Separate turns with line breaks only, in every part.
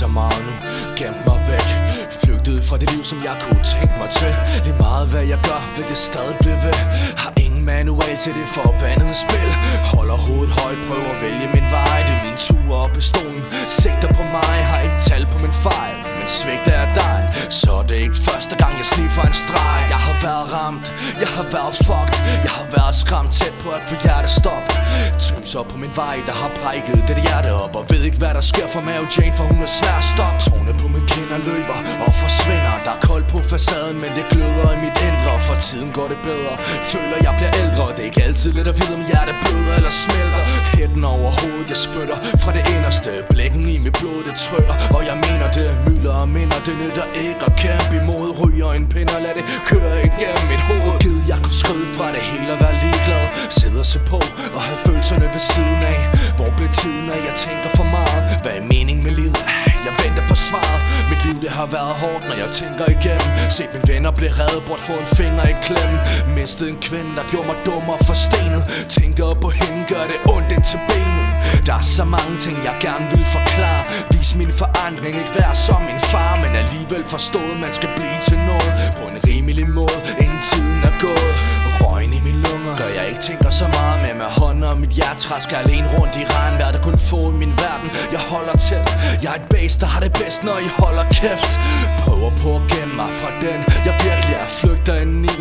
så meget nu. Gemt mig væk. Flygtet fra det liv som jeg kunne tænke mig til. Lige meget hvad jeg gør vil det stadig blive ved. Har ingen manual til det forbandede spil. Holder hovedet højt, prøver at vælge min vej. Det er min tur op i stolen. Sigter på mig, har ikke tal på min fejl. Men svigter jeg dig, så er det ikke første gang jeg sniffer en streg været ramt, jeg har været fucked. Jeg har været skræmt tæt på at få hjertestop. Tøser på min vej, der har brækket det hjerte op. Og ved ikke hvad der sker for Mary Jane, for hun er svær at stoppe Tårne på min kinder løber og forsvinder. Der er koldt på facaden, men det gløder i mit indre. For tiden går det bedre, føler jeg bliver ældre. Det er ikke altid let at vide om hjertet bløder eller smelter. Hætten over hovedet, jeg spytter fra det inderste. Blækken i mit blod, det trykker Og jeg mener det, mylder og minder. Det nytter ikke at kæmpe imod. Ryger en pind og lad det Sidde og på og have følelserne ved siden af. Hvor blev tiden af, jeg tænker for meget. Hvad er mening med livet? Jeg venter på svaret Mit liv det har været hårdt, når jeg tænker igennem. Se mine venner blive reddet bort, få en finger i klemme. Mistet en kvinde, der gjorde mig dum og forstenet Tænker på hende, gør det ondt ind til benet. Der er så mange ting, jeg gerne vil forklare. Vis min forandring, ikke være som min far Men alligevel forstået, man skal blive til noget. På og Træsker alene rundt i regnvejr Der kun få i min verden. Jeg holder tæt. Jeg er et base der har det bedst når I holder kæft. Prøver på at gemme mig fra den Jeg virkelig er flygter ind i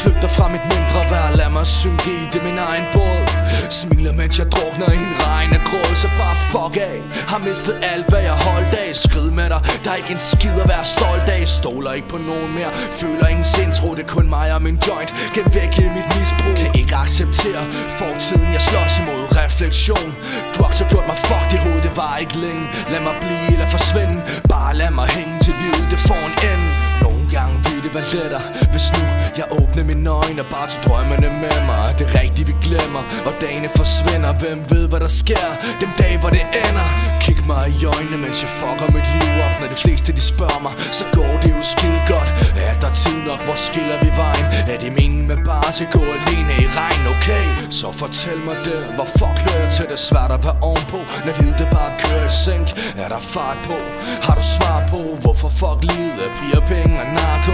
Flygter fra mit mindre værd Lad mig synke i det min egen båd. Smiler mens jeg drukner i en regn. Så bare fuck af. Har mistet alt hvad jeg holdt af. Skrid med dig. Der er ikke en skid at være stolt af. Stoler ikke på nogen mere. Føler ingen sindsro, Det er kun mig og min joint. Kan væk i mit misbrug. Kan ikke acceptere fortiden. Jeg slås imod refleksion. Drugs har gjort mig fucked i hovedet. Det var ikke længe. Lad mig blive eller forsvinde. Bare lad mig hænge til livet. Det får en ende. Nogle gange være lettere Hvis nu jeg åbner mine øjne Og bare tog drømmene med mig Det er rigtigt vi glemmer Og dagene forsvinder? Hvem ved hvad der sker? Den dag hvor det ender. Kig mig i øjnene mens jeg fucker mit liv op. Når de fleste de spørger mig Så går det jo skide godt. Er der tid nok? Hvor skiller vi vejen? Er det meningen med bare at gå alene i regn? Okay så fortæl mig det. Hvor fuck hører jeg til det? Svært at være ovenpå Når livet det bare kører i sænk. Er der fart på? Har du svar på Hvorfor fuck livet? Er piger, penge og narko?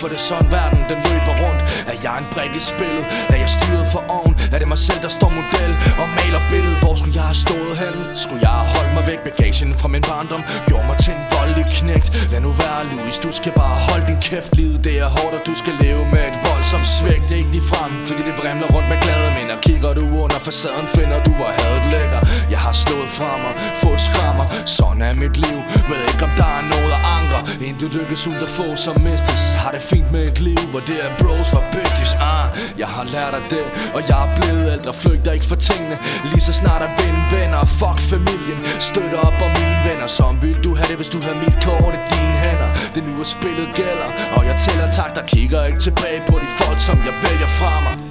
For det er sådan verden den løber rundt. Er jeg en brik i spillet? Er jeg styret for oven Er det mig selv der står model Og maler billedet Hvor skulle jeg have stået hen Skulle jeg have holdt mig væk Bagagen fra min barndom? Gjorde mig til en voldelig knægt. Lad nu være Louis Du skal bare holde din kæft. Livet det er hårdt og du skal leve med et voldsomt svægt Det er ikke lige frem Fordi det vrimler rundt med glade minder Kigger du under facaden Finder du hvor hadet lækker Jeg har slået fra mig Fået skrammer. Sådan er mit liv. Ved ikke om der er noget Intet lykkes uden at få som mistes. Har det fint med et liv Hvor det er bros for bitches ah, Jeg har lært af det Og jeg er blevet ældre. Flygter ikke for tingene. Lige så snart er ven venner. Fuck familien. Støtter op om mine venner. Som vil du have det hvis du havde mit kort i dine hænder? Det nu er spillet gælder. Og jeg tæller tak Der kigger ikke tilbage på de folk som jeg vælger fra mig.